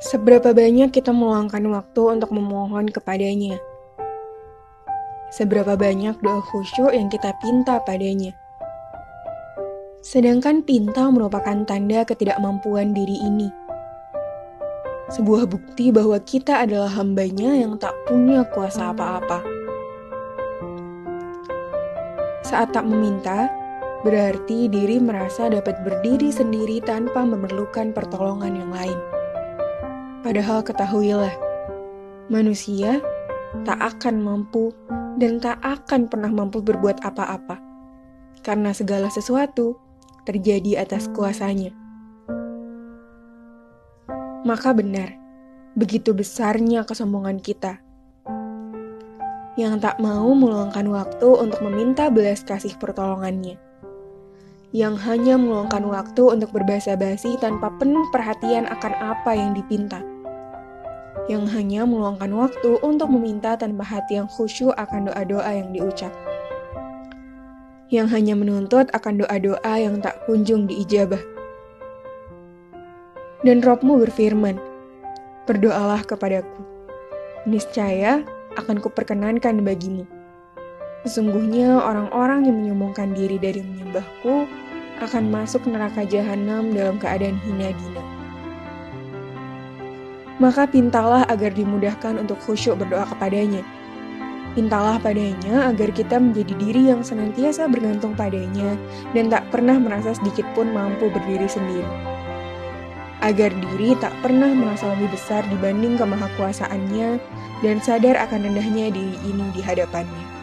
Seberapa banyak kita meluangkan waktu untuk memohon kepadanya? Seberapa banyak doa khusyuk yang kita pinta padanya? Sedangkan pinta merupakan tanda ketidakmampuan diri ini. Sebuah bukti bahwa kita adalah hambanya yang tak punya kuasa apa-apa. Saat tak meminta, berarti diri merasa dapat berdiri sendiri tanpa memerlukan pertolongan yang lain. Padahal ketahuilah, manusia tak akan mampu dan tak akan pernah mampu berbuat apa-apa, karena segala sesuatu terjadi atas kuasanya. Maka benar, begitu besarnya kesombongan kita yang tak mau meluangkan waktu untuk meminta belas kasih pertolongannya yang hanya meluangkan waktu untuk berbahasa basi tanpa penuh perhatian akan apa yang dipinta. Yang hanya meluangkan waktu untuk meminta tanpa hati yang khusyuk akan doa-doa yang diucap. Yang hanya menuntut akan doa-doa yang tak kunjung diijabah. Dan Robmu berfirman, Berdoalah kepadaku. Niscaya akan kuperkenankan bagimu. Sesungguhnya orang-orang yang menyombongkan diri dari menyembahku akan masuk neraka jahanam dalam keadaan hina dina. Maka pintalah agar dimudahkan untuk khusyuk berdoa kepadanya. Pintalah padanya agar kita menjadi diri yang senantiasa bergantung padanya dan tak pernah merasa sedikit pun mampu berdiri sendiri. Agar diri tak pernah merasa lebih besar dibanding kemahakuasaannya dan sadar akan rendahnya diri ini di hadapannya.